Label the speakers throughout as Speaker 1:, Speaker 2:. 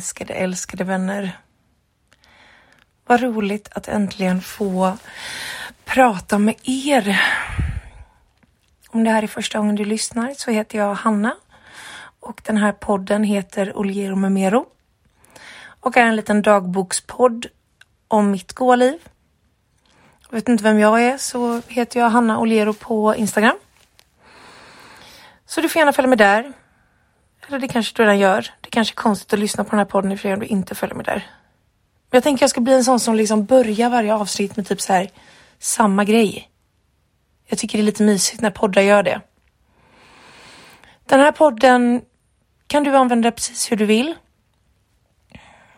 Speaker 1: älskade, älskade vänner. Vad roligt att äntligen få prata med er. Om det här är första gången du lyssnar så heter jag Hanna och den här podden heter Oliero Memero och är en liten dagbokspodd om mitt gåliv. liv. Vet inte vem jag är så heter jag Hanna Oliero på Instagram. Så du får gärna följa med där. Eller det kanske du redan gör. Det kanske är konstigt att lyssna på den här podden i om du inte följer med där. Men jag tänker jag ska bli en sån som liksom börjar varje avsnitt med typ så här samma grej. Jag tycker det är lite mysigt när poddar gör det. Den här podden kan du använda precis hur du vill.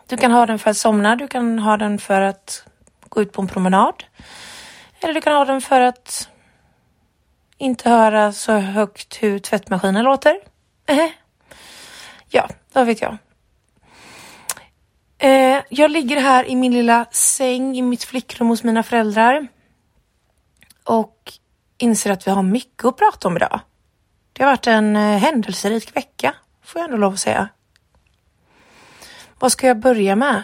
Speaker 1: Du kan ha den för att somna, du kan ha den för att gå ut på en promenad. Eller du kan ha den för att inte höra så högt hur tvättmaskinen låter. Ja, vad vet jag. Eh, jag ligger här i min lilla säng i mitt flickrum hos mina föräldrar. Och inser att vi har mycket att prata om idag. Det har varit en eh, händelserik vecka, får jag ändå lov att säga. Vad ska jag börja med?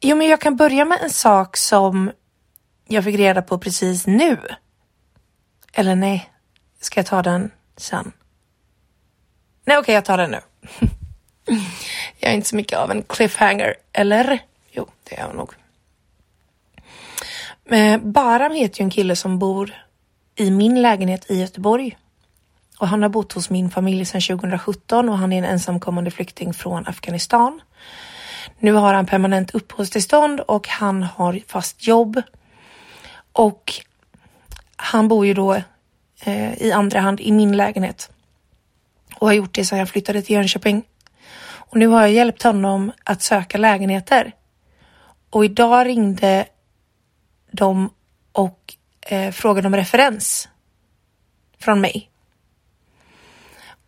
Speaker 1: Jo, men jag kan börja med en sak som jag fick reda på precis nu. Eller nej, ska jag ta den sen? Nej, okej, okay, jag tar den nu. jag är inte så mycket av en cliffhanger, eller? Jo, det är jag nog. Eh, Baram heter ju en kille som bor i min lägenhet i Göteborg. Och han har bott hos min familj sedan 2017 och han är en ensamkommande flykting från Afghanistan. Nu har han permanent uppehållstillstånd och han har fast jobb. Och han bor ju då eh, i andra hand i min lägenhet och har gjort det sedan jag flyttade till Jönköping. Och nu har jag hjälpt honom att söka lägenheter. Och idag ringde de och eh, frågade om referens från mig.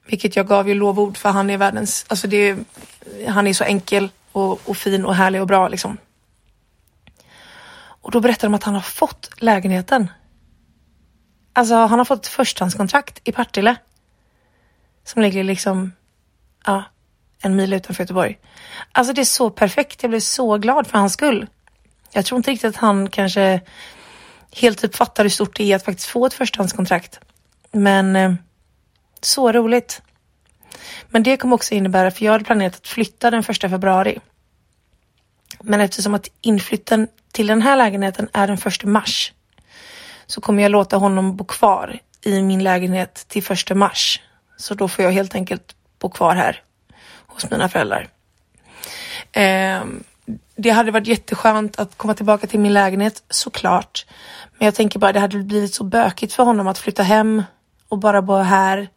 Speaker 1: Vilket jag gav ju lovord för han är världens, alltså det han är så enkel och, och fin och härlig och bra liksom. Och då berättar de att han har fått lägenheten. Alltså han har fått förstahandskontrakt i Partille. Som ligger liksom, ja, en mil utanför Göteborg. Alltså det är så perfekt. Jag blev så glad för hans skull. Jag tror inte riktigt att han kanske helt typ uppfattar hur stort det är att faktiskt få ett förstahandskontrakt. Men eh, så roligt. Men det kommer också innebära, för jag hade planerat att flytta den första februari. Men eftersom att inflytten till den här lägenheten är den första mars så kommer jag låta honom bo kvar i min lägenhet till första mars. Så då får jag helt enkelt bo kvar här hos mina föräldrar. Eh, det hade varit jätteskönt att komma tillbaka till min lägenhet såklart. Men jag tänker bara det hade blivit så bökigt för honom att flytta hem och bara bo här.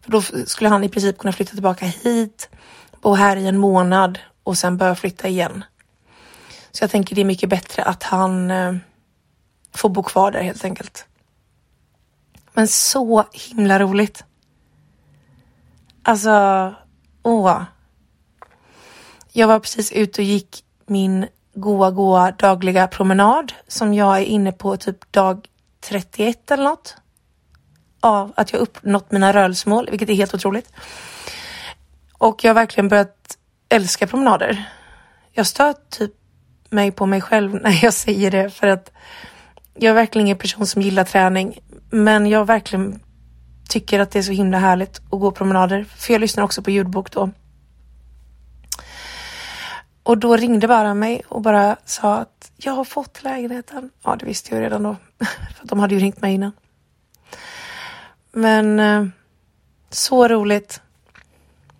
Speaker 1: För då skulle han i princip kunna flytta tillbaka hit, bo här i en månad och sen börja flytta igen. Så jag tänker det är mycket bättre att han eh, får bo kvar där helt enkelt. Men så himla roligt. Alltså, åh. Jag var precis ute och gick min goa, goa dagliga promenad som jag är inne på typ dag 31 eller något. Av att jag uppnått mina rörelsemål, vilket är helt otroligt. Och jag har verkligen börjat älska promenader. Jag stör typ mig på mig själv när jag säger det för att jag är verkligen ingen person som gillar träning. Men jag har verkligen tycker att det är så himla härligt att gå promenader. För jag lyssnar också på ljudbok då. Och då ringde bara mig och bara sa att jag har fått lägenheten. Ja, det visste jag redan då. För de hade ju ringt mig innan. Men eh, så roligt.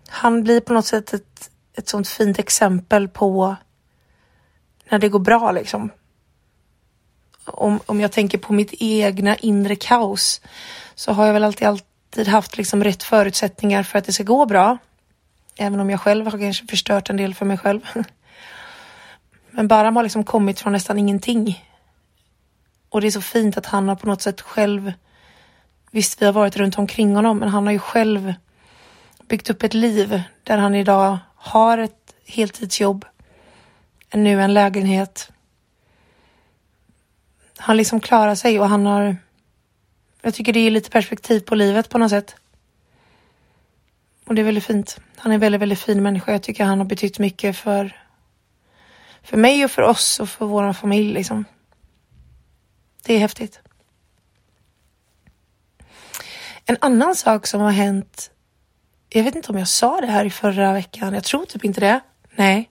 Speaker 1: Han blir på något sätt ett, ett sånt fint exempel på när det går bra liksom. Om, om jag tänker på mitt egna inre kaos så har jag väl alltid, alltid haft liksom rätt förutsättningar för att det ska gå bra. Även om jag själv har kanske förstört en del för mig själv. Men Baram har liksom kommit från nästan ingenting. Och det är så fint att han har på något sätt själv, visst vi har varit runt omkring honom, men han har ju själv byggt upp ett liv där han idag har ett heltidsjobb, nu en lägenhet. Han liksom klarar sig och han har, jag tycker det ger lite perspektiv på livet på något sätt. Och det är väldigt fint. Han är en väldigt, väldigt fin människa. Jag tycker han har betytt mycket för, för mig och för oss och för vår familj liksom. Det är häftigt. En annan sak som har hänt. Jag vet inte om jag sa det här i förra veckan. Jag tror typ inte det. Nej.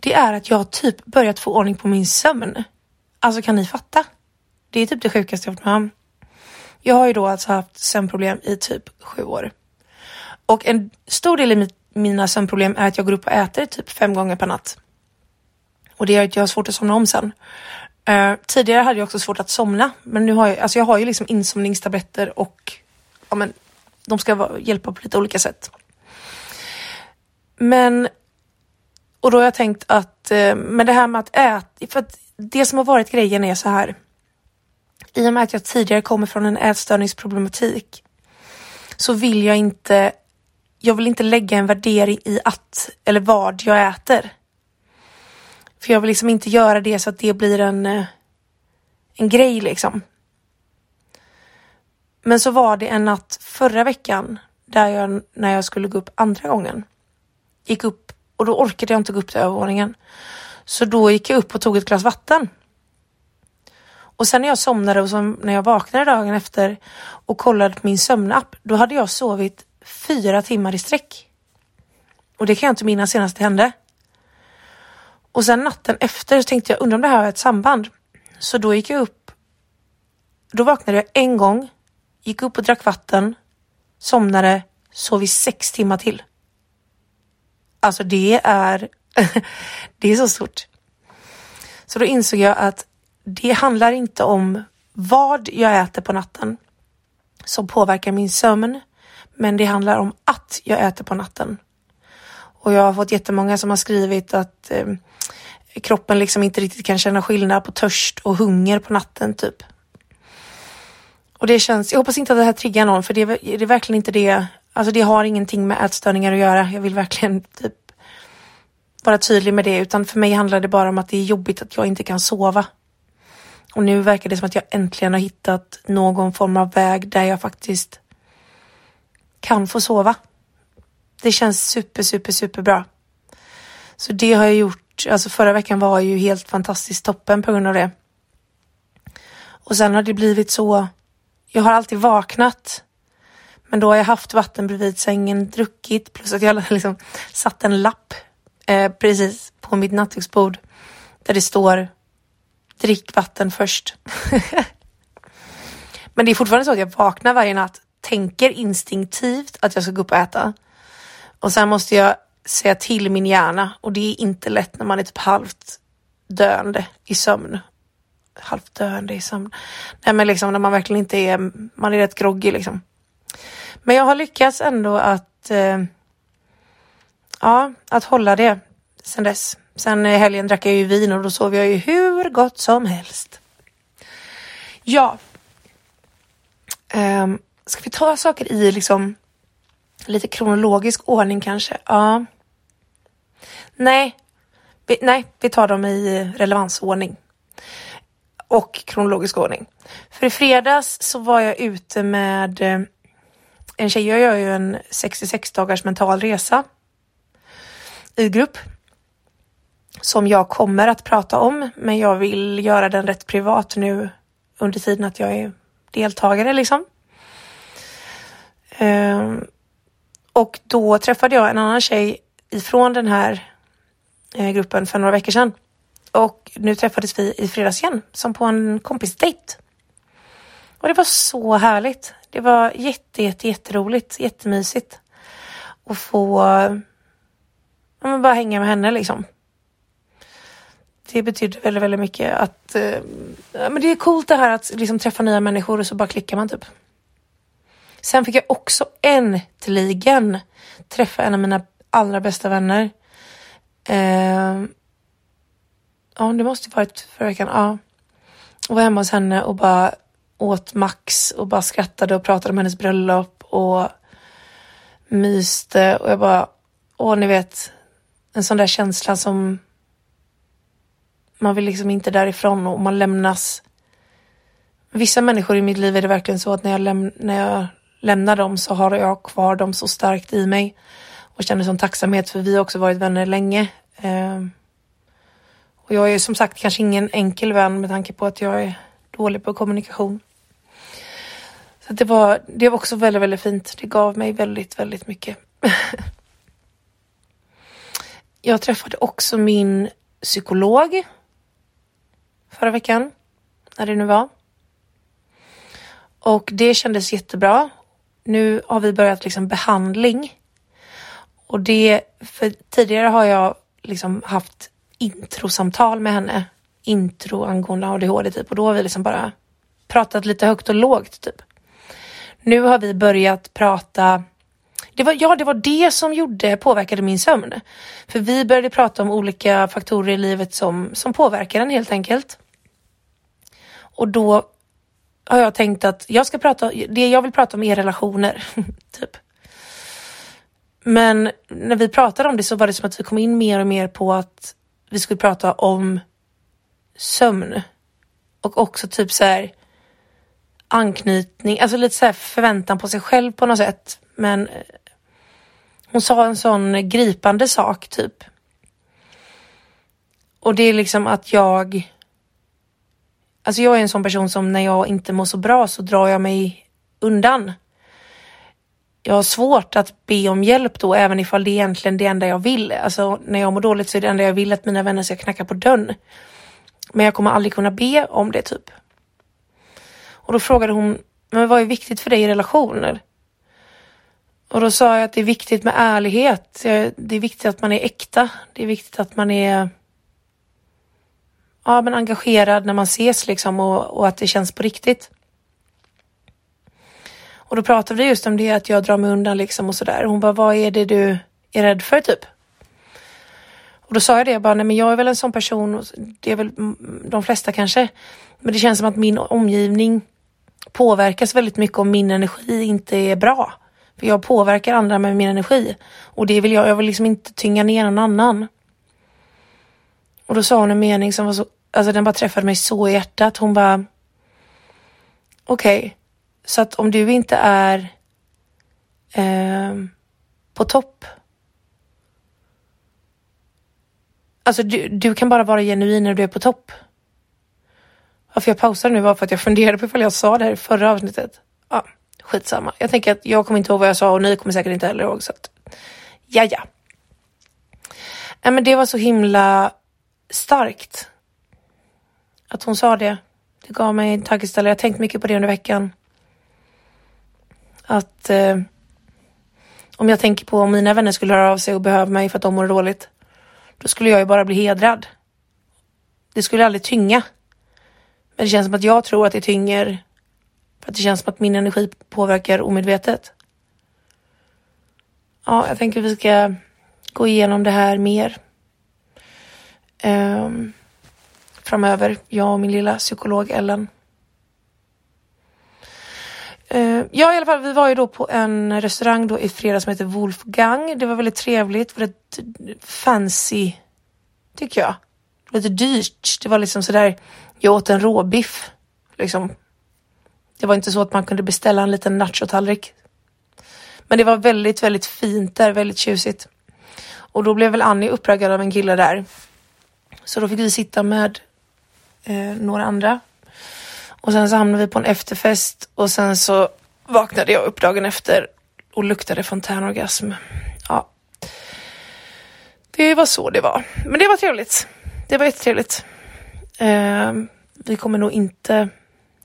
Speaker 1: Det är att jag typ börjat få ordning på min sömn. Alltså kan ni fatta? Det är typ det sjukaste jag varit med om. Jag har ju då alltså haft sömnproblem i typ sju år. Och en stor del i mina sömnproblem är att jag går upp och äter typ fem gånger per natt. Och det gör att jag har svårt att somna om sen. Uh, tidigare hade jag också svårt att somna, men nu har jag, alltså jag har ju liksom insomningstabletter och ja, men, de ska vara, hjälpa på lite olika sätt. Men, och då har jag tänkt att, uh, men det här med att äta, för att det som har varit grejen är så här. I och med att jag tidigare kommer från en ätstörningsproblematik så vill jag inte jag vill inte lägga en värdering i att eller vad jag äter. För jag vill liksom inte göra det så att det blir en, eh, en grej liksom. Men så var det en natt förra veckan där jag, när jag skulle gå upp andra gången, gick upp och då orkade jag inte gå upp till övervåningen. Så då gick jag upp och tog ett glas vatten. Och sen när jag somnade och som när jag vaknade dagen efter och kollade på min sömnapp, då hade jag sovit fyra timmar i sträck. Och det kan jag inte minnas senast det hände. Och sen natten efter så tänkte jag, undrar om det här har ett samband. Så då gick jag upp. Då vaknade jag en gång, gick upp och drack vatten, somnade, sov i sex timmar till. Alltså det är, det är så stort. Så då insåg jag att det handlar inte om vad jag äter på natten som påverkar min sömn, men det handlar om att jag äter på natten. Och jag har fått jättemånga som har skrivit att eh, kroppen liksom inte riktigt kan känna skillnad på törst och hunger på natten typ. Och det känns, jag hoppas inte att det här triggar någon för det är, det är verkligen inte det. Alltså det har ingenting med ätstörningar att göra. Jag vill verkligen typ vara tydlig med det utan för mig handlar det bara om att det är jobbigt att jag inte kan sova. Och nu verkar det som att jag äntligen har hittat någon form av väg där jag faktiskt kan få sova. Det känns super, super, super bra. Så det har jag gjort. Alltså förra veckan var ju helt fantastiskt toppen på grund av det. Och sen har det blivit så. Jag har alltid vaknat. Men då har jag haft vatten bredvid sängen, druckit plus att jag liksom satt en lapp eh, precis på mitt nattduksbord där det står drick vatten först. men det är fortfarande så att jag vaknar varje natt tänker instinktivt att jag ska gå upp och äta. Och sen måste jag säga till min hjärna och det är inte lätt när man är typ halvt döende i sömn. Halvt döende i sömn. Nej men liksom när man verkligen inte är, man är rätt groggy liksom. Men jag har lyckats ändå att, eh, ja, att hålla det sen dess. Sen i helgen drack jag ju vin och då sov jag ju hur gott som helst. Ja. Um, Ska vi ta saker i liksom lite kronologisk ordning kanske? Ja. Nej, vi, nej, vi tar dem i relevansordning och kronologisk ordning. För i fredags så var jag ute med eh, en tjej, jag gör ju en 66 dagars mental resa i grupp som jag kommer att prata om, men jag vill göra den rätt privat nu under tiden att jag är deltagare liksom. Ehm, och då träffade jag en annan tjej ifrån den här eh, gruppen för några veckor sedan. Och nu träffades vi i fredags igen, som på en kompisdejt. Och det var så härligt. Det var jätte, jätte, jätteroligt, jättemysigt. Att få ja, bara hänga med henne liksom. Det betyder väldigt, väldigt mycket att eh, men det är coolt det här att liksom träffa nya människor och så bara klickar man typ. Sen fick jag också äntligen träffa en av mina allra bästa vänner. Eh, ja, det måste varit förra veckan. Ja. Jag var hemma hos henne och bara åt Max och bara skrattade och pratade om hennes bröllop och myste och jag bara, åh ni vet, en sån där känsla som man vill liksom inte därifrån och man lämnas. Vissa människor i mitt liv är det verkligen så att när jag, läm när jag lämnar dem så har jag kvar dem så starkt i mig och känner sån tacksamhet för vi har också varit vänner länge. Eh, och jag är som sagt kanske ingen enkel vän med tanke på att jag är dålig på kommunikation. Så det var, det var också väldigt, väldigt fint. Det gav mig väldigt, väldigt mycket. jag träffade också min psykolog förra veckan, när det nu var. Och det kändes jättebra. Nu har vi börjat liksom behandling. Och det, för tidigare har jag liksom haft introsamtal med henne. Intro angående ADHD typ och då har vi liksom bara pratat lite högt och lågt typ. Nu har vi börjat prata det var, ja, det var det som gjorde, påverkade min sömn. För vi började prata om olika faktorer i livet som, som påverkar den helt enkelt. Och då har jag tänkt att jag ska prata, det jag vill prata om är relationer, typ. Men när vi pratade om det så var det som att vi kom in mer och mer på att vi skulle prata om sömn. Och också typ så här anknytning, alltså lite så här förväntan på sig själv på något sätt. Men hon sa en sån gripande sak typ. Och det är liksom att jag Alltså jag är en sån person som när jag inte mår så bra så drar jag mig undan. Jag har svårt att be om hjälp då, även ifall det är egentligen det enda jag vill. Alltså när jag mår dåligt så är det enda jag vill att mina vänner ska knacka på dörren. Men jag kommer aldrig kunna be om det typ. Och då frågade hon, men vad är viktigt för dig i relationer? Och då sa jag att det är viktigt med ärlighet. Det är viktigt att man är äkta. Det är viktigt att man är ja, men engagerad när man ses liksom och, och att det känns på riktigt. Och då pratade vi just om det att jag drar mig undan liksom och sådär. Hon bara, vad är det du är rädd för typ? Och då sa jag det, jag bara, nej men jag är väl en sån person, det är väl de flesta kanske. Men det känns som att min omgivning påverkas väldigt mycket om min energi inte är bra. För jag påverkar andra med min energi. Och det vill jag, jag vill liksom inte tynga ner någon annan. Och då sa hon en mening som var så alltså den bara träffade mig så i hjärtat. Hon bara, okej, okay, så att om du inte är eh, på topp. Alltså du, du kan bara vara genuin när du är på topp. Varför jag pausade nu var för att jag funderade på ifall jag sa det här i förra avsnittet. Ja, skitsamma. Jag tänker att jag kommer inte ihåg vad jag sa och ni kommer säkert inte heller ihåg så att ja, ja. Nej, men det var så himla starkt att hon sa det. Det gav mig en tankeställare. Jag har tänkt mycket på det under veckan. Att eh, om jag tänker på om mina vänner skulle höra av sig och behöva mig för att de mår dåligt. Då skulle jag ju bara bli hedrad. Det skulle aldrig tynga. Men det känns som att jag tror att det tynger. För att det känns som att min energi påverkar omedvetet. Ja, jag tänker att vi ska gå igenom det här mer. Um, framöver, jag och min lilla psykolog Ellen. Uh, ja, i alla fall, vi var ju då på en restaurang då i fredags som heter Wolfgang. Det var väldigt trevligt, väldigt fancy, tycker jag. Lite dyrt. Det var liksom sådär, jag åt en råbiff, liksom. Det var inte så att man kunde beställa en liten nachotallrik. Men det var väldigt, väldigt fint där, väldigt tjusigt. Och då blev väl Annie uppraggad av en kille där. Så då fick vi sitta med eh, några andra. Och sen så hamnade vi på en efterfest och sen så vaknade jag upp dagen efter och luktade fontänorgasm. Ja. Det var så det var. Men det var trevligt. Det var jättetrevligt. Eh, vi kommer nog inte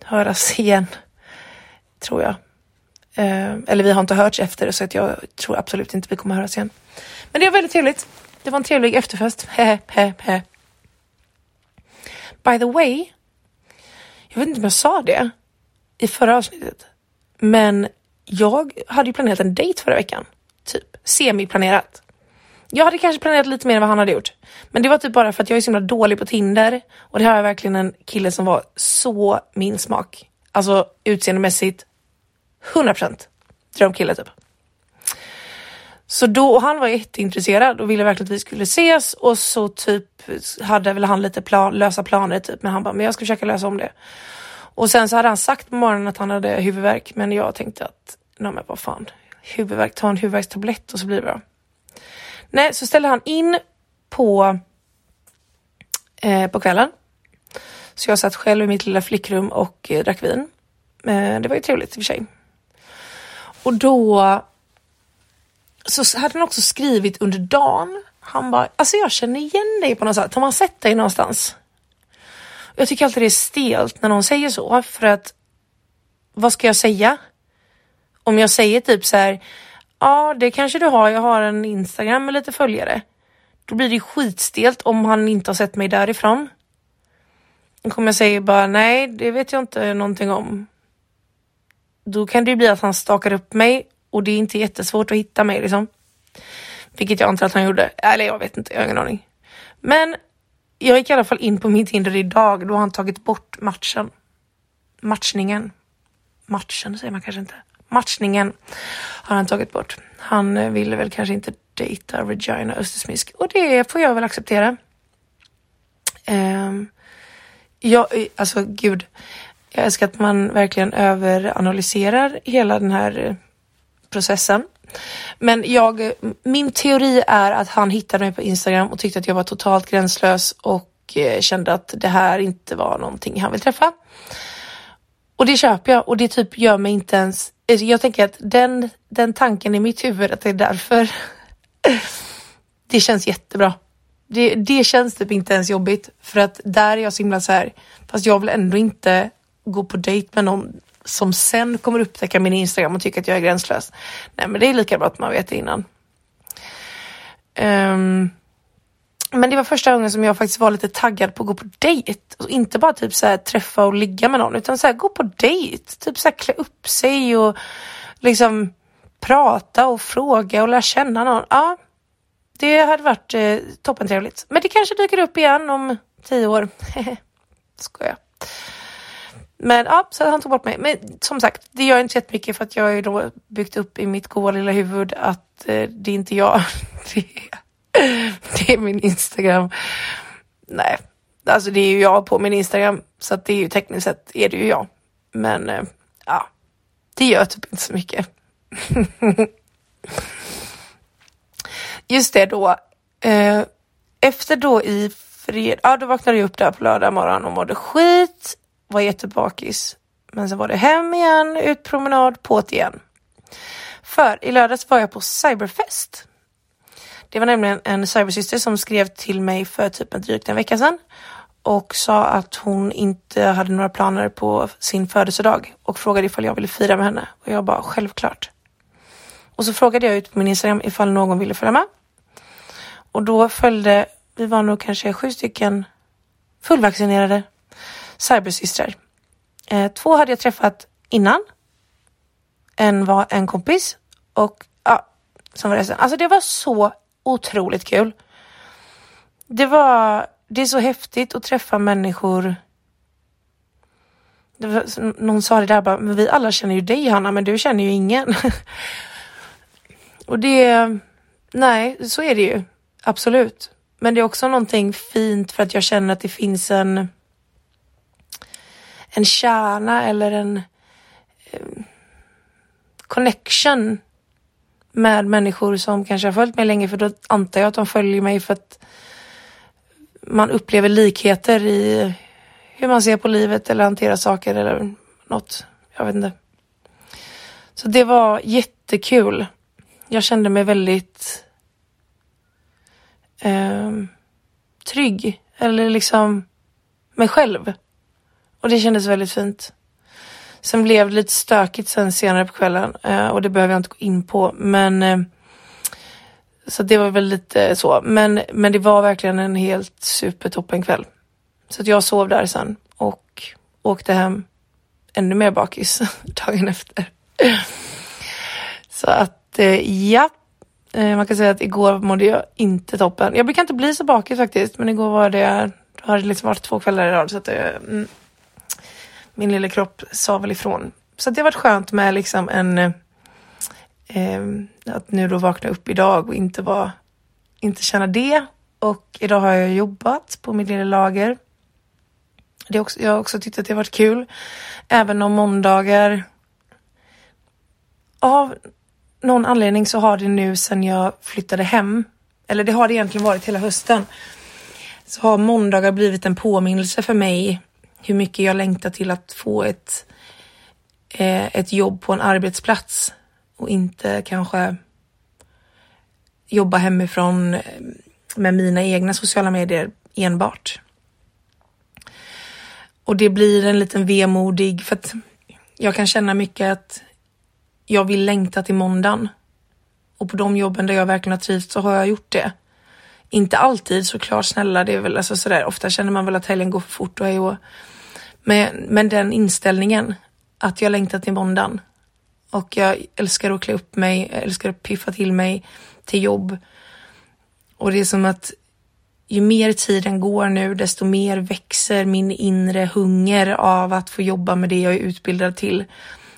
Speaker 1: höras igen, tror jag. Eh, eller vi har inte hörts efter det så att jag tror absolut inte vi kommer höras igen. Men det var väldigt trevligt. Det var en trevlig efterfest. By the way, jag vet inte om jag sa det i förra avsnittet, men jag hade ju planerat en dejt förra veckan. Typ semiplanerat. Jag hade kanske planerat lite mer än vad han hade gjort. Men det var typ bara för att jag är så himla dålig på Tinder och det här är verkligen en kille som var så min smak. Alltså utseendemässigt 100% drömkille typ. Så då, och han var jätteintresserad och ville verkligen att vi skulle ses och så typ hade väl han lite plan, lösa planer typ, men han bara, men jag ska försöka lösa om det. Och sen så hade han sagt på morgonen att han hade huvudvärk, men jag tänkte att Nej men vad fan, huvudvärk, ta en huvudvärkstablett och så blir det bra. Nej, så ställde han in på, eh, på kvällen. Så jag satt själv i mitt lilla flickrum och eh, drack vin. Eh, det var ju trevligt i och för sig. Och då så hade han också skrivit under dagen. Han bara, alltså jag känner igen dig på något sätt. Har man sett dig någonstans? Jag tycker alltid det är stelt när någon säger så för att vad ska jag säga? Om jag säger typ så här, ja det kanske du har, jag har en Instagram med lite följare. Då blir det skitstelt om han inte har sett mig därifrån. Då kommer jag säga bara nej, det vet jag inte någonting om. Då kan det ju bli att han stakar upp mig och det är inte jättesvårt att hitta mig liksom. Vilket jag antar att han gjorde. Eller jag vet inte, jag har ingen aning. Men jag gick i alla fall in på min Tinder idag. Då har han tagit bort matchen. Matchningen. Matchen säger man kanske inte. Matchningen har han tagit bort. Han eh, ville väl kanske inte dejta Regina Östersmisk och det får jag väl acceptera. Ehm, um, jag, eh, alltså gud, jag älskar att man verkligen överanalyserar hela den här eh, processen. Men jag, min teori är att han hittade mig på Instagram och tyckte att jag var totalt gränslös och kände att det här inte var någonting han vill träffa. Och det köper jag och det typ gör mig inte ens... Alltså, jag tänker att den, den tanken i mitt huvud att det är därför. det känns jättebra. Det, det känns typ inte ens jobbigt för att där är jag så himla så här. Fast jag vill ändå inte gå på dejt med någon som sen kommer upptäcka min Instagram och tycker att jag är gränslös. Nej, men det är lika bra att man vet det innan. Um, men det var första gången som jag faktiskt var lite taggad på att gå på dejt. Och inte bara typ så här, träffa och ligga med någon utan så här, gå på dejt. Typ så här, klä upp sig och liksom prata och fråga och lära känna någon. Ja, det hade varit eh, toppentrevligt. Men det kanske dyker upp igen om tio år. Skojar. Men ja, så han tog bort mig. Men som sagt, det gör inte jättemycket för att jag har ju då byggt upp i mitt goa lilla huvud att eh, det är inte jag. Det är, det är min Instagram. Nej, alltså det är ju jag på min Instagram så att det är ju tekniskt sett är det ju jag. Men eh, ja, det gör typ inte så mycket. Just det då. Eh, efter då i fred, ja då vaknade jag upp där på lördag morgon och mådde skit var jättebakis. Men sen var det hem igen, ut promenad, på't igen. För i lördags var jag på cyberfest. Det var nämligen en cybersyster som skrev till mig för typ en drygt en vecka sedan och sa att hon inte hade några planer på sin födelsedag och frågade ifall jag ville fira med henne och jag bara självklart. Och så frågade jag ut på min Instagram ifall någon ville följa med. Och då följde, vi var nog kanske sju stycken fullvaccinerade cybersystrar. Eh, två hade jag träffat innan. En var en kompis och ja, som var resten. Alltså det var så otroligt kul. Det var, det är så häftigt att träffa människor. Det var, någon sa det där bara, men vi alla känner ju dig Hanna, men du känner ju ingen. och det, nej, så är det ju. Absolut. Men det är också någonting fint för att jag känner att det finns en en kärna eller en eh, connection med människor som kanske har följt mig länge för då antar jag att de följer mig för att man upplever likheter i hur man ser på livet eller hanterar saker eller något. Jag vet inte. Så det var jättekul. Jag kände mig väldigt eh, trygg eller liksom mig själv. Och det kändes väldigt fint. Sen blev det lite stökigt sen senare på kvällen eh, och det behöver jag inte gå in på. Men eh, så det var väl lite så. Men, men det var verkligen en helt supertoppen kväll. Så att jag sov där sen och åkte hem ännu mer bakis dagen efter. Så att eh, ja, eh, man kan säga att igår mådde jag inte toppen. Jag brukar inte bli så bakis faktiskt, men igår var det, då har det liksom varit två kvällar i rad så att det, mm, min lilla kropp sa väl ifrån. Så det har varit skönt med liksom en eh, att nu då vakna upp idag och inte vara, inte känna det. Och idag har jag jobbat på mitt lilla lager. Det också, jag har också tyckt att det har varit kul. Även om måndagar av någon anledning så har det nu sen jag flyttade hem, eller det har det egentligen varit hela hösten, så har måndagar blivit en påminnelse för mig hur mycket jag längtar till att få ett, eh, ett jobb på en arbetsplats och inte kanske jobba hemifrån eh, med mina egna sociala medier enbart. Och det blir en liten vemodig för att jag kan känna mycket att jag vill längta till måndagen. Och på de jobben där jag verkligen har trivts så har jag gjort det. Inte alltid såklart, snälla, det är väl alltså sådär, ofta känner man väl att helgen går för fort och hej och men, men den inställningen att jag längtar till måndagen och jag älskar att klä upp mig, jag älskar att piffa till mig till jobb. Och det är som att ju mer tiden går nu, desto mer växer min inre hunger av att få jobba med det jag är utbildad till.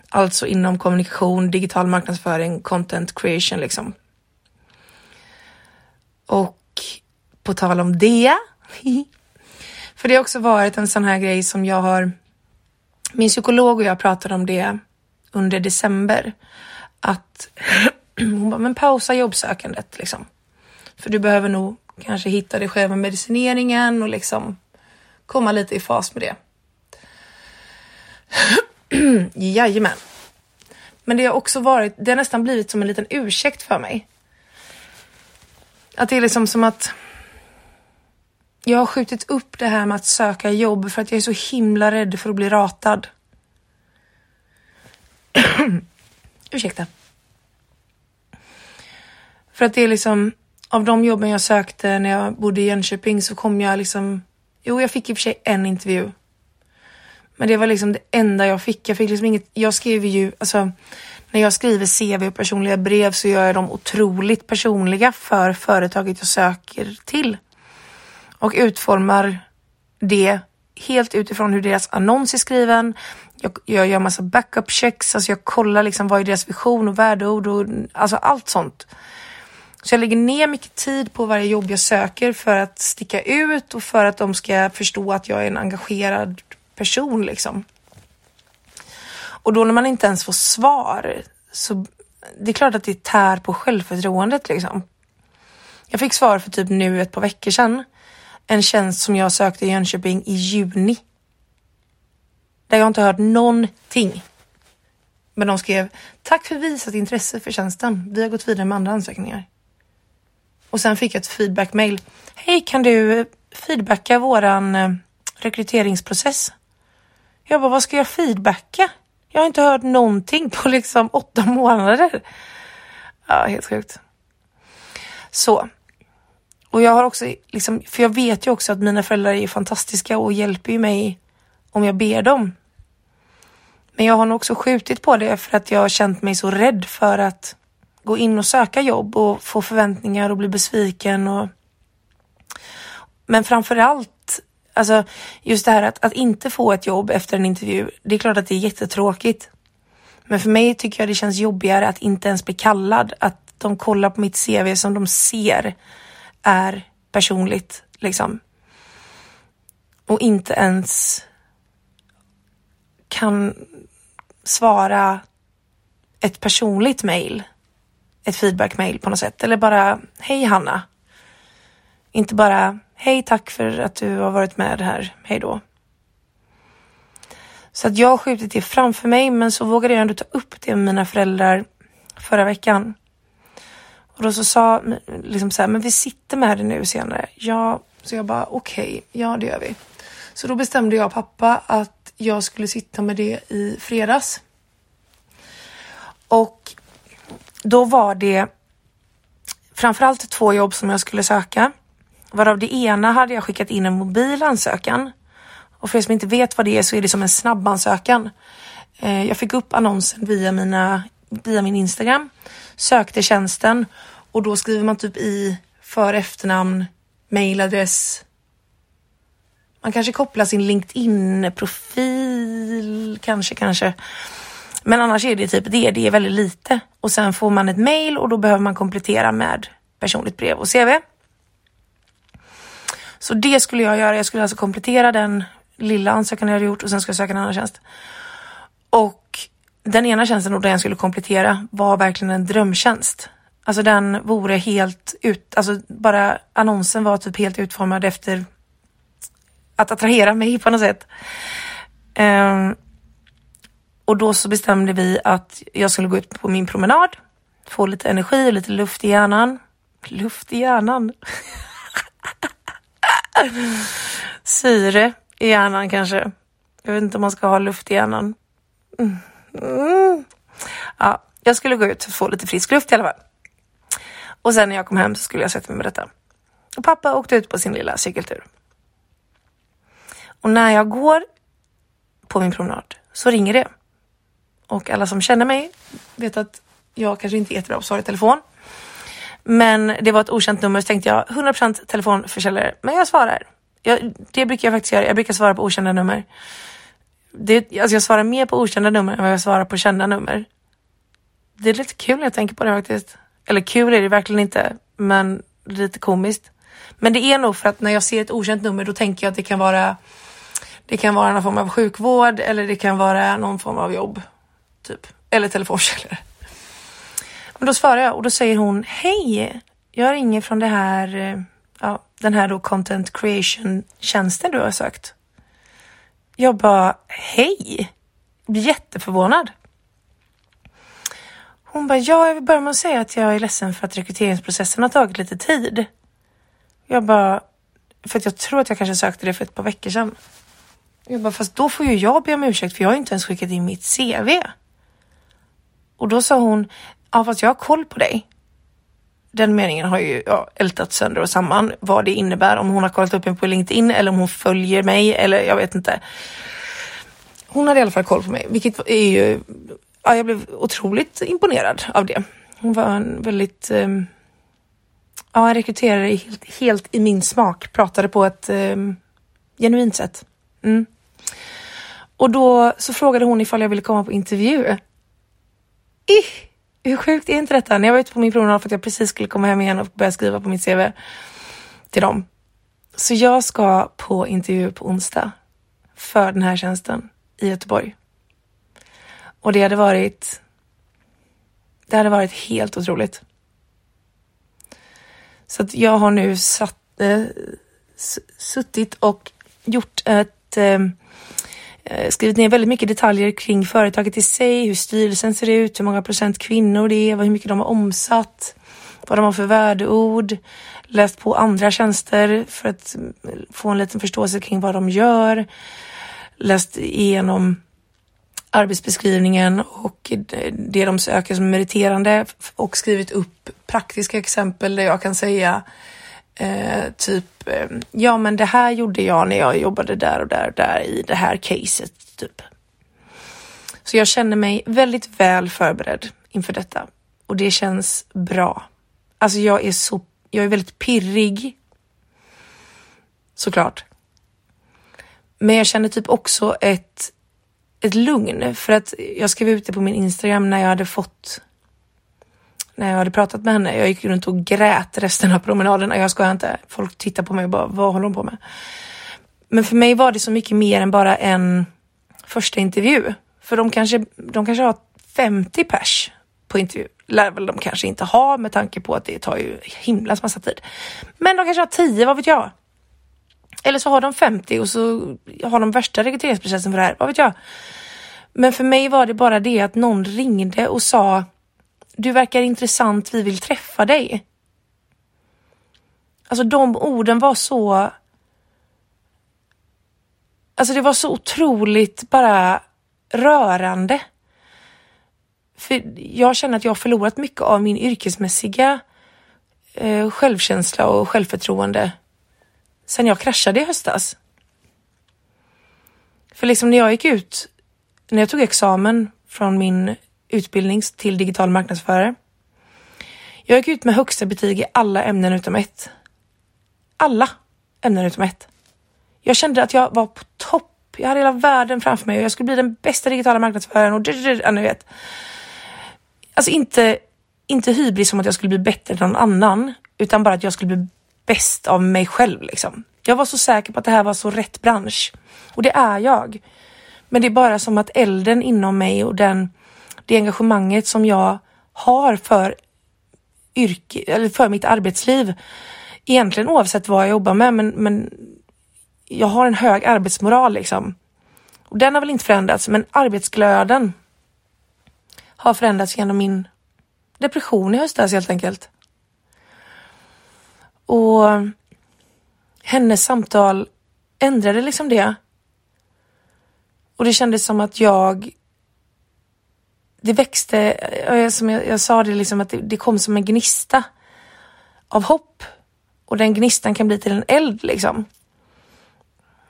Speaker 1: Alltså inom kommunikation, digital marknadsföring, content creation liksom. Och på tal om det. för det har också varit en sån här grej som jag har. Min psykolog och jag pratade om det under december. Att hon bara, men pausa jobbsökandet liksom. För du behöver nog kanske hitta dig själv med medicineringen och liksom komma lite i fas med det. Jajamän. Men det har också varit, det har nästan blivit som en liten ursäkt för mig. Att det är liksom som att jag har skjutit upp det här med att söka jobb för att jag är så himla rädd för att bli ratad. Ursäkta. För att det är liksom, av de jobben jag sökte när jag bodde i Jönköping så kom jag liksom, jo jag fick i och för sig en intervju. Men det var liksom det enda jag fick. Jag fick liksom inget, jag skrev ju, alltså när jag skriver CV och personliga brev så gör jag dem otroligt personliga för företaget jag söker till. Och utformar det helt utifrån hur deras annons är skriven. Jag, jag gör massa backup checks, alltså jag kollar liksom vad är deras vision och värdeord och alltså allt sånt. Så jag lägger ner mycket tid på varje jobb jag söker för att sticka ut och för att de ska förstå att jag är en engagerad person liksom. Och då när man inte ens får svar så det är klart att det tär på självförtroendet liksom. Jag fick svar för typ nu ett par veckor sedan. En tjänst som jag sökte i Jönköping i juni. Där jag inte hört någonting. Men de skrev tack för visat intresse för tjänsten. Vi har gått vidare med andra ansökningar. Och sen fick jag ett feedback-mail. Hej, kan du eh, feedbacka våran eh, rekryteringsprocess? Jag bara, vad ska jag feedbacka? Jag har inte hört någonting på liksom åtta månader. Ja, helt sjukt. Så. Och jag har också liksom, för jag vet ju också att mina föräldrar är fantastiska och hjälper ju mig om jag ber dem. Men jag har nog också skjutit på det för att jag har känt mig så rädd för att gå in och söka jobb och få förväntningar och bli besviken och men framför allt alltså just det här att, att inte få ett jobb efter en intervju. Det är klart att det är jättetråkigt. Men för mig tycker jag det känns jobbigare att inte ens bli kallad. Att de kollar på mitt CV som de ser är personligt liksom. Och inte ens kan svara ett personligt mail ett feedback-mail på något sätt. Eller bara, hej Hanna. Inte bara, hej tack för att du har varit med här, hej då. Så att jag har skjutit det framför mig, men så vågade jag ändå ta upp det med mina föräldrar förra veckan. Och då så sa liksom så här, men vi sitter med det nu senare. Ja, så jag bara okej, okay, ja det gör vi. Så då bestämde jag och pappa att jag skulle sitta med det i fredags. Och då var det framförallt två jobb som jag skulle söka. Varav det ena hade jag skickat in en mobil ansökan. Och för er som inte vet vad det är så är det som en snabbansökan. Eh, jag fick upp annonsen via, mina, via min Instagram, sökte tjänsten och då skriver man typ i för efternamn, mailadress. Man kanske kopplar sin LinkedIn-profil, kanske, kanske. Men annars är det typ det, det är väldigt lite. Och sen får man ett mail och då behöver man komplettera med personligt brev och CV. Så det skulle jag göra. Jag skulle alltså komplettera den lilla ansökan jag hade gjort och sen ska jag söka en annan tjänst. Och den ena tjänsten och den jag skulle komplettera var verkligen en drömtjänst. Alltså den vore helt ut, alltså bara annonsen var typ helt utformad efter att attrahera mig på något sätt. Um, och då så bestämde vi att jag skulle gå ut på min promenad, få lite energi och lite luft i hjärnan. Luft i hjärnan? Syre i hjärnan kanske. Jag vet inte om man ska ha luft i hjärnan. Mm. Mm. Ja, jag skulle gå ut och få lite frisk luft i alla fall. Och sen när jag kom hem så skulle jag sätta mig med detta. Och pappa åkte ut på sin lilla cykeltur. Och när jag går på min promenad så ringer det. Och alla som känner mig vet att jag kanske inte är jättebra på att svara i telefon. Men det var ett okänt nummer så tänkte jag 100% telefonförsäljare. Men jag svarar. Jag, det brukar jag faktiskt göra. Jag brukar svara på okända nummer. Det, alltså jag svarar mer på okända nummer än vad jag svarar på kända nummer. Det är lite kul när jag tänker på det faktiskt. Eller kul är det verkligen inte, men lite komiskt. Men det är nog för att när jag ser ett okänt nummer då tänker jag att det kan vara det kan vara någon form av sjukvård eller det kan vara någon form av jobb. Typ. Eller telefonsäljare. Men då svarar jag och då säger hon Hej! Jag ringer från det här, ja, den här då content creation tjänsten du har sökt. Jag bara Hej! Jag blir jätteförvånad. Hon bara, ja, jag vill börja med att säga att jag är ledsen för att rekryteringsprocessen har tagit lite tid. Jag bara, för att jag tror att jag kanske sökte det för ett par veckor sedan. Jag bara, fast då får ju jag be om ursäkt för jag har inte ens skickat in mitt CV. Och då sa hon, ja fast jag har koll på dig. Den meningen har ju ja, ältat sönder och samman vad det innebär om hon har kollat upp mig på LinkedIn eller om hon följer mig eller jag vet inte. Hon hade i alla fall koll på mig, vilket är ju, ja, jag blev otroligt imponerad av det. Hon var en väldigt, um, ja, en rekryterare helt, helt i min smak, pratade på ett um, genuint sätt. Mm. Och då så frågade hon ifall jag ville komma på intervju. Ih, hur sjukt är inte detta? När jag var ute på min promenad för att jag precis skulle komma hem igen och börja skriva på mitt CV till dem. Så jag ska på intervju på onsdag för den här tjänsten i Göteborg. Och det hade varit. Det hade varit helt otroligt. Så att jag har nu satt, äh, suttit och gjort ett äh, Eh, skrivit ner väldigt mycket detaljer kring företaget i sig, hur styrelsen ser ut, hur många procent kvinnor det är, hur mycket de har omsatt, vad de har för värdeord, läst på andra tjänster för att mm, få en liten förståelse kring vad de gör, läst igenom arbetsbeskrivningen och det de söker som meriterande och skrivit upp praktiska exempel där jag kan säga Eh, typ, eh, ja men det här gjorde jag när jag jobbade där och där och där i det här caset. Typ. Så jag känner mig väldigt väl förberedd inför detta och det känns bra. Alltså jag är så, jag är väldigt pirrig. Såklart. Men jag känner typ också ett, ett lugn för att jag skrev ut det på min Instagram när jag hade fått när jag hade pratat med henne. Jag gick runt och grät resten av promenaden. Jag skojar inte. Folk tittar på mig och bara, vad håller hon på med? Men för mig var det så mycket mer än bara en första intervju. För de kanske, de kanske har 50 pers på intervju. Lär väl de kanske inte ha med tanke på att det tar ju himlans massa tid. Men de kanske har 10, vad vet jag? Eller så har de 50 och så har de värsta rekryteringsprocessen för det här, vad vet jag? Men för mig var det bara det att någon ringde och sa du verkar intressant, vi vill träffa dig. Alltså de orden var så... Alltså det var så otroligt bara rörande. För jag känner att jag har förlorat mycket av min yrkesmässiga eh, självkänsla och självförtroende sen jag kraschade i höstas. För liksom när jag gick ut, när jag tog examen från min utbildning till digital marknadsförare. Jag gick ut med högsta betyg i alla ämnen utom ett. Alla ämnen utom ett. Jag kände att jag var på topp. Jag hade hela världen framför mig och jag skulle bli den bästa digitala marknadsföraren och ja, ni vet. Alltså inte, inte hybris som att jag skulle bli bättre än någon annan, utan bara att jag skulle bli bäst av mig själv liksom. Jag var så säker på att det här var så rätt bransch och det är jag. Men det är bara som att elden inom mig och den det engagemanget som jag har för yrke, eller för mitt arbetsliv. Egentligen oavsett vad jag jobbar med, men, men jag har en hög arbetsmoral liksom. Och den har väl inte förändrats, men arbetsglöden har förändrats genom min depression i höstas helt enkelt. Och hennes samtal ändrade liksom det. Och det kändes som att jag det växte, som jag, jag sa det liksom att det, det, kom som en gnista av hopp. Och den gnistan kan bli till en eld liksom.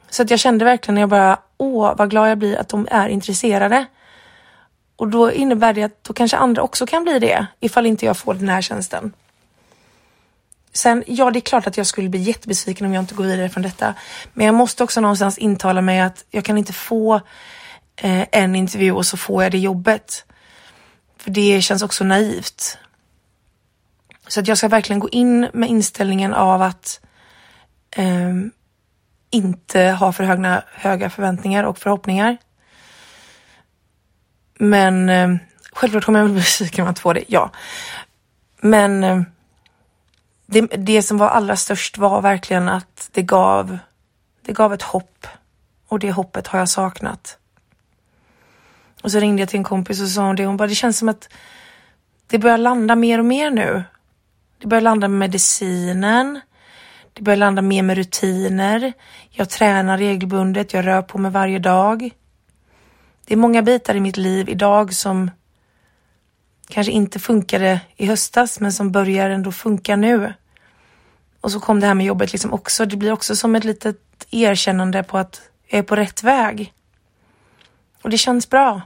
Speaker 1: Så att jag kände verkligen när jag bara, åh vad glad jag blir att de är intresserade. Och då innebär det att då kanske andra också kan bli det ifall inte jag får den här tjänsten. Sen, ja det är klart att jag skulle bli jättebesviken om jag inte går vidare från detta. Men jag måste också någonstans intala mig att jag kan inte få eh, en intervju och så får jag det jobbet. För det känns också naivt. Så att jag ska verkligen gå in med inställningen av att eh, inte ha för höga, höga förväntningar och förhoppningar. Men eh, självklart kommer jag bli besviken om jag inte får det, ja. Men eh, det, det som var allra störst var verkligen att det gav, det gav ett hopp och det hoppet har jag saknat. Och så ringde jag till en kompis och sa hon det. Hon bara, det känns som att det börjar landa mer och mer nu. Det börjar landa med medicinen. Det börjar landa mer med rutiner. Jag tränar regelbundet. Jag rör på mig varje dag. Det är många bitar i mitt liv idag som kanske inte funkade i höstas, men som börjar ändå funka nu. Och så kom det här med jobbet liksom också. Det blir också som ett litet erkännande på att jag är på rätt väg. Och det känns bra.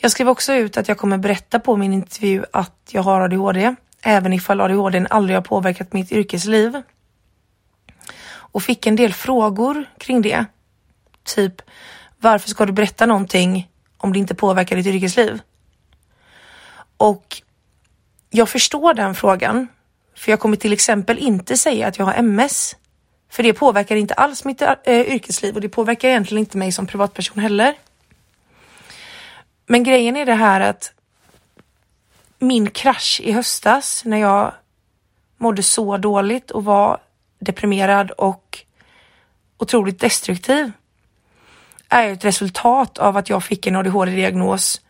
Speaker 1: Jag skrev också ut att jag kommer berätta på min intervju att jag har ADHD, även ifall ADHD aldrig har påverkat mitt yrkesliv. Och fick en del frågor kring det. Typ, varför ska du berätta någonting om det inte påverkar ditt yrkesliv? Och jag förstår den frågan, för jag kommer till exempel inte säga att jag har MS. För det påverkar inte alls mitt eh, yrkesliv och det påverkar egentligen inte mig som privatperson heller. Men grejen är det här att min krasch i höstas när jag mådde så dåligt och var deprimerad och otroligt destruktiv är ett resultat av att jag fick en ADHD-diagnos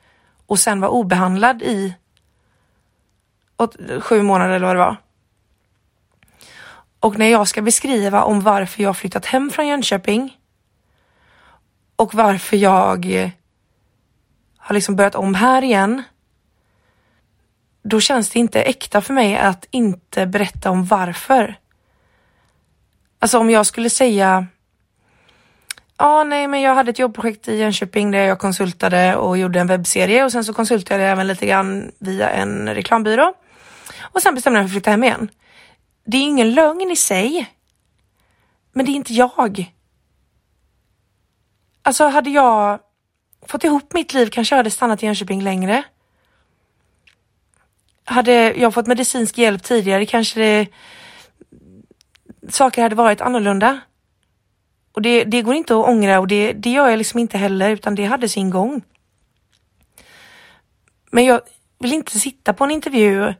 Speaker 1: och sen var obehandlad i åt, sju månader eller vad det var. Och när jag ska beskriva om varför jag flyttat hem från Jönköping och varför jag har liksom börjat om här igen. Då känns det inte äkta för mig att inte berätta om varför. Alltså om jag skulle säga Ja, nej, men jag hade ett jobbprojekt i Jönköping där jag konsultade och gjorde en webbserie och sen så konsultade jag även lite grann via en reklambyrå. Och sen bestämde jag mig för att flytta hem igen. Det är ingen lögn i sig. Men det är inte jag. Alltså hade jag fått ihop mitt liv kanske jag hade stannat i Jönköping längre. Hade jag fått medicinsk hjälp tidigare kanske det, saker hade varit annorlunda. Och det, det går inte att ångra och det, det gör jag liksom inte heller utan det hade sin gång. Men jag vill inte sitta på en intervju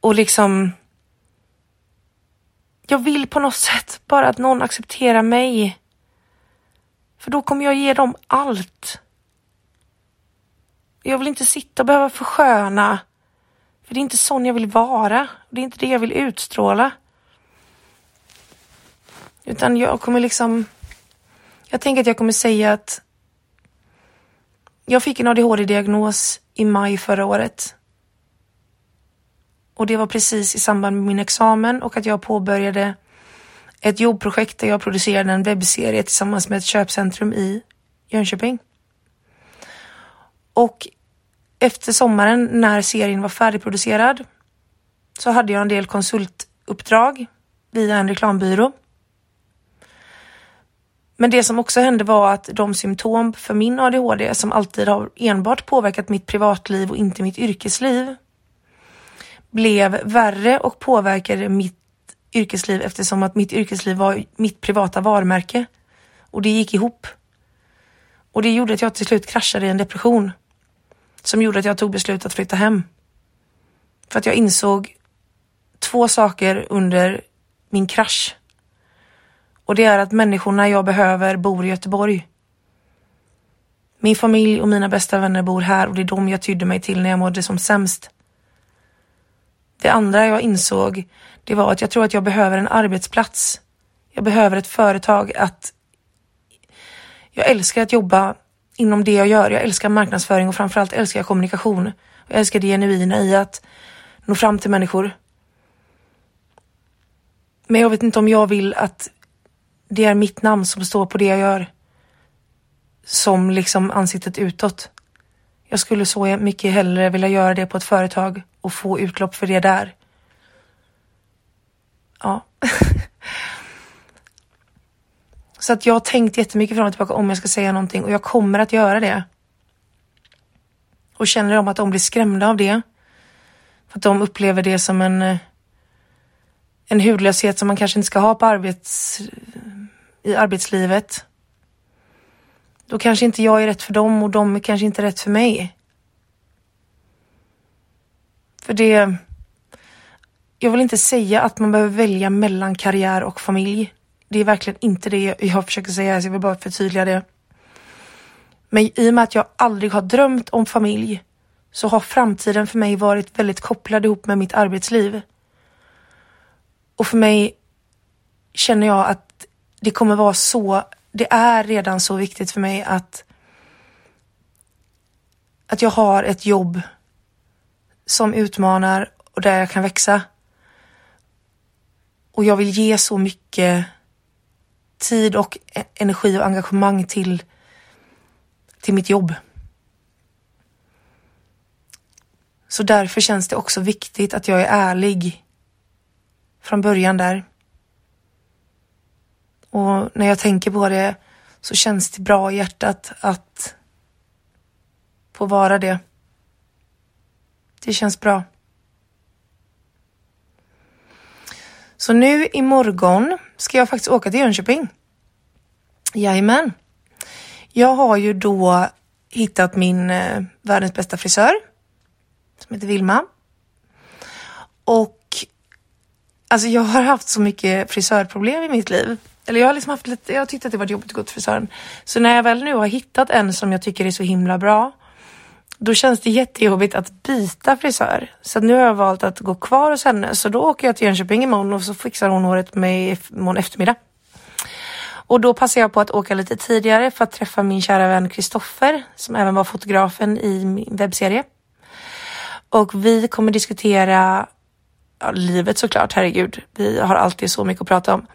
Speaker 1: och liksom jag vill på något sätt bara att någon accepterar mig för då kommer jag ge dem allt. Jag vill inte sitta och behöva försköna. För det är inte sån jag vill vara. Det är inte det jag vill utstråla. Utan jag kommer liksom... Jag tänker att jag kommer säga att jag fick en ADHD-diagnos i maj förra året. Och det var precis i samband med min examen och att jag påbörjade ett jobbprojekt där jag producerade en webbserie tillsammans med ett köpcentrum i Jönköping. Och efter sommaren när serien var färdigproducerad så hade jag en del konsultuppdrag via en reklambyrå. Men det som också hände var att de symptom för min ADHD som alltid har enbart påverkat mitt privatliv och inte mitt yrkesliv blev värre och påverkade mitt yrkesliv eftersom att mitt yrkesliv var mitt privata varumärke. Och det gick ihop. Och det gjorde att jag till slut kraschade i en depression. Som gjorde att jag tog beslut att flytta hem. För att jag insåg två saker under min krasch. Och det är att människorna jag behöver bor i Göteborg. Min familj och mina bästa vänner bor här och det är dem jag tydde mig till när jag mådde som sämst. Det andra jag insåg, det var att jag tror att jag behöver en arbetsplats. Jag behöver ett företag att... Jag älskar att jobba inom det jag gör. Jag älskar marknadsföring och framförallt älskar jag kommunikation. Jag älskar det genuina i att nå fram till människor. Men jag vet inte om jag vill att det är mitt namn som står på det jag gör. Som liksom ansiktet utåt. Jag skulle så mycket hellre vilja göra det på ett företag och få utlopp för det där. Ja. så att jag har tänkt jättemycket fram och tillbaka om jag ska säga någonting och jag kommer att göra det. Och känner de att de blir skrämda av det. För att de upplever det som en, en hudlöshet som man kanske inte ska ha på arbets, i arbetslivet. Då kanske inte jag är rätt för dem och de är kanske inte rätt för mig. För det... Jag vill inte säga att man behöver välja mellan karriär och familj. Det är verkligen inte det jag försöker säga, så jag vill bara förtydliga det. Men i och med att jag aldrig har drömt om familj så har framtiden för mig varit väldigt kopplad ihop med mitt arbetsliv. Och för mig känner jag att det kommer vara så, det är redan så viktigt för mig att att jag har ett jobb som utmanar och där jag kan växa. Och jag vill ge så mycket tid och e- energi och engagemang till, till mitt jobb. Så därför känns det också viktigt att jag är ärlig från början där. Och när jag tänker på det så känns det bra i hjärtat att få vara det. Det känns bra. Så nu imorgon ska jag faktiskt åka till Jönköping. Jajamän. Jag har ju då hittat min eh, världens bästa frisör som heter Vilma. Och alltså jag har haft så mycket frisörproblem i mitt liv. Eller jag har liksom haft lite, jag har tyckt att det varit jobbigt att gå till frisören. Så när jag väl nu har hittat en som jag tycker är så himla bra då känns det jättejobbigt att byta frisör. Så nu har jag valt att gå kvar hos henne. Så då åker jag till Jönköping imorgon och så fixar hon håret med imorgon eftermiddag. Och då passar jag på att åka lite tidigare för att träffa min kära vän Kristoffer som även var fotografen i min webbserie. Och vi kommer diskutera ja, livet såklart, herregud. Vi har alltid så mycket att prata om.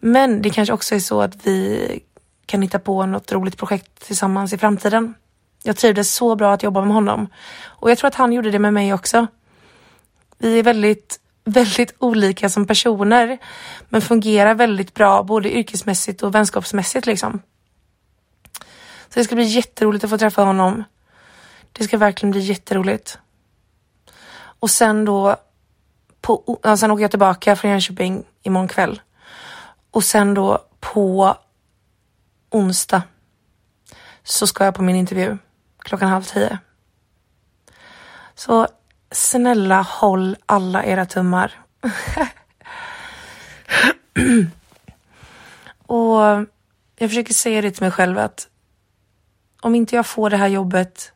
Speaker 1: Men det kanske också är så att vi kan hitta på något roligt projekt tillsammans i framtiden. Jag trivdes så bra att jobba med honom. Och jag tror att han gjorde det med mig också. Vi är väldigt, väldigt olika som personer, men fungerar väldigt bra både yrkesmässigt och vänskapsmässigt liksom. Så det ska bli jätteroligt att få träffa honom. Det ska verkligen bli jätteroligt. Och sen då, på, ja, sen åker jag tillbaka från Jönköping imorgon kväll. Och sen då på onsdag så ska jag på min intervju klockan halv tio. Så snälla håll alla era tummar. och jag försöker säga det till mig själv att om inte jag får det här jobbet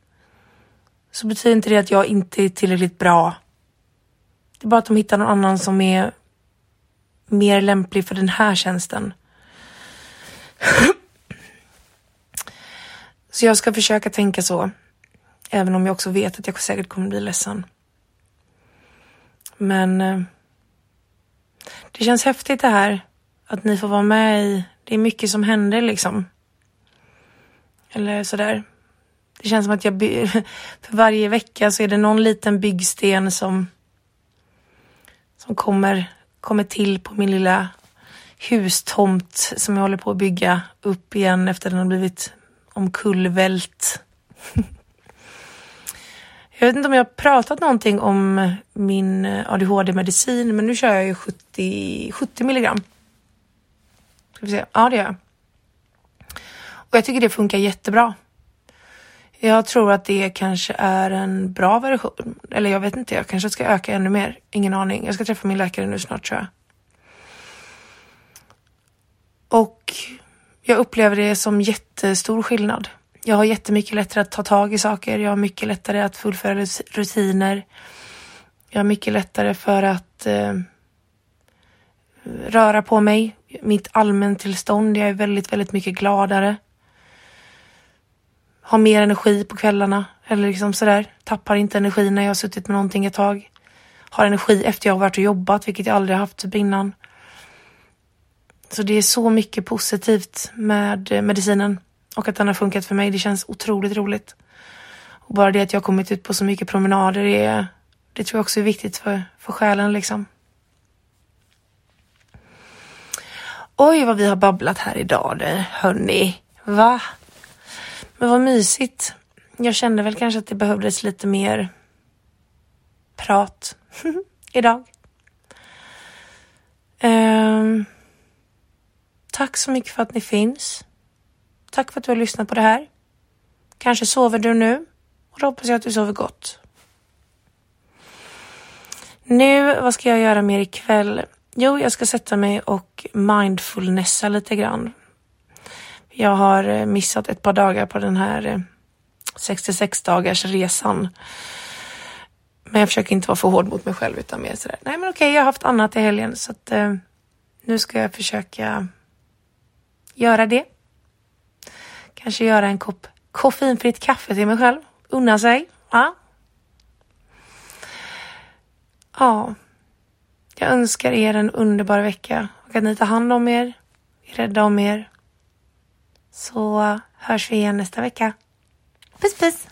Speaker 1: så betyder inte det att jag inte är tillräckligt bra. Det är bara att de hittar någon annan som är mer lämplig för den här tjänsten. Så jag ska försöka tänka så. Även om jag också vet att jag säkert kommer bli ledsen. Men eh, det känns häftigt det här. Att ni får vara med i, det är mycket som händer liksom. Eller sådär. Det känns som att jag, för varje vecka så är det någon liten byggsten som, som kommer, kommer till på min lilla hustomt som jag håller på att bygga upp igen efter att den har blivit omkullvält. jag vet inte om jag har pratat någonting om min ADHD-medicin, men nu kör jag ju 70, 70 milligram. Ska vi se. Ja, det gör jag. Och jag tycker det funkar jättebra. Jag tror att det kanske är en bra version. Eller jag vet inte, jag kanske ska öka ännu mer. Ingen aning. Jag ska träffa min läkare nu snart tror jag. Och jag upplever det som jättestor skillnad. Jag har jättemycket lättare att ta tag i saker. Jag har mycket lättare att fullfölja rutiner. Jag har mycket lättare för att eh, röra på mig. Mitt allmäntillstånd. Jag är väldigt, väldigt mycket gladare. Har mer energi på kvällarna. Eller liksom sådär. Tappar inte energi när jag har suttit med någonting ett tag. Har energi efter jag har varit och jobbat, vilket jag aldrig haft typ innan. Så det är så mycket positivt med eh, medicinen och att den har funkat för mig. Det känns otroligt roligt. Och bara det att jag har kommit ut på så mycket promenader, är det tror jag också är viktigt för, för själen liksom. Oj, vad vi har babblat här idag hörni. Va? Men vad mysigt. Jag kände väl kanske att det behövdes lite mer prat idag. Um, tack så mycket för att ni finns. Tack för att du har lyssnat på det här. Kanske sover du nu och då hoppas jag att du sover gott. Nu, vad ska jag göra mer ikväll? Jo, jag ska sätta mig och mindfulnessa lite grann. Jag har eh, missat ett par dagar på den här eh, 66 dagars resan. Men jag försöker inte vara för hård mot mig själv utan mer sådär. Nej, men okej, jag har haft annat i helgen så att eh, nu ska jag försöka göra det. Kanske göra en kopp koffeinfritt kaffe till mig själv. Unna sig. Ja. Ja. Jag önskar er en underbar vecka och att ni tar hand om er, är rädda om er. Så hörs vi igen nästa vecka. Puss puss!